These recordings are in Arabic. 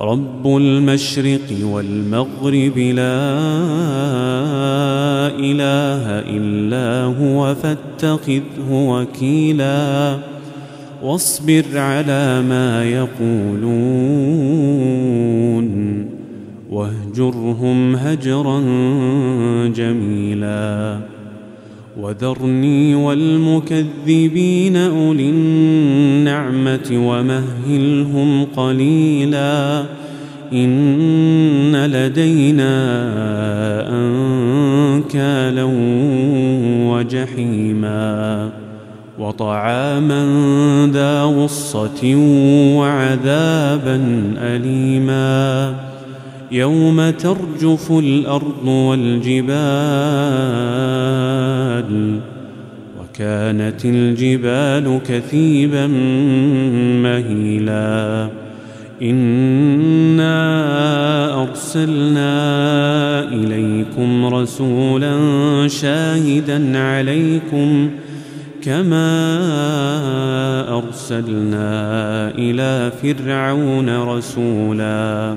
رب المشرق والمغرب لا إله إلا هو فاتخذه وكيلا واصبر على ما يقولون واهجرهم هجرا جميلا وذرني والمكذبين أولي النعمة ومهلهم قليلا إن لدينا أنكالا وجحيما وطعاما ذا غصة وعذابا أليما يوم ترجف الأرض والجبال وكانت الجبال كثيبا مهيلا. إنا أرسلنا إليكم رسولا شاهدا عليكم كما أرسلنا إلى فرعون رسولا.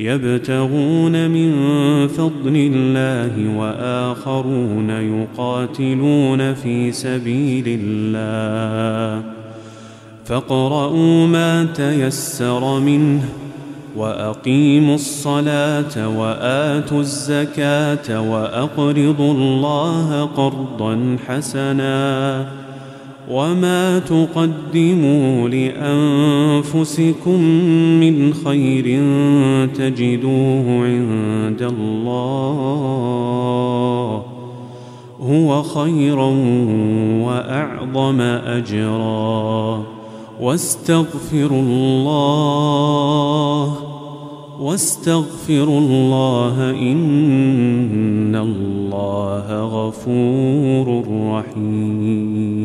يبتغون من فضل الله وآخرون يقاتلون في سبيل الله. فاقرؤوا ما تيسر منه وأقيموا الصلاة وآتوا الزكاة وأقرضوا الله قرضا حسنا. وما تقدموا لانفسكم من خير تجدوه عند الله هو خيرا واعظم اجرا واستغفروا الله واستغفروا الله إن الله غفور رحيم.